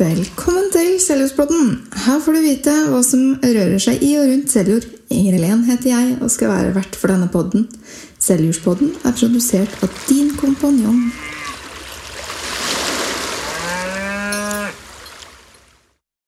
Velkommen til Seljordspodden. Her får du vite hva som rører seg i og rundt Seljord. Inger Helen heter jeg og skal være vert for denne podden. Seljordspodden er produsert av din kompanjong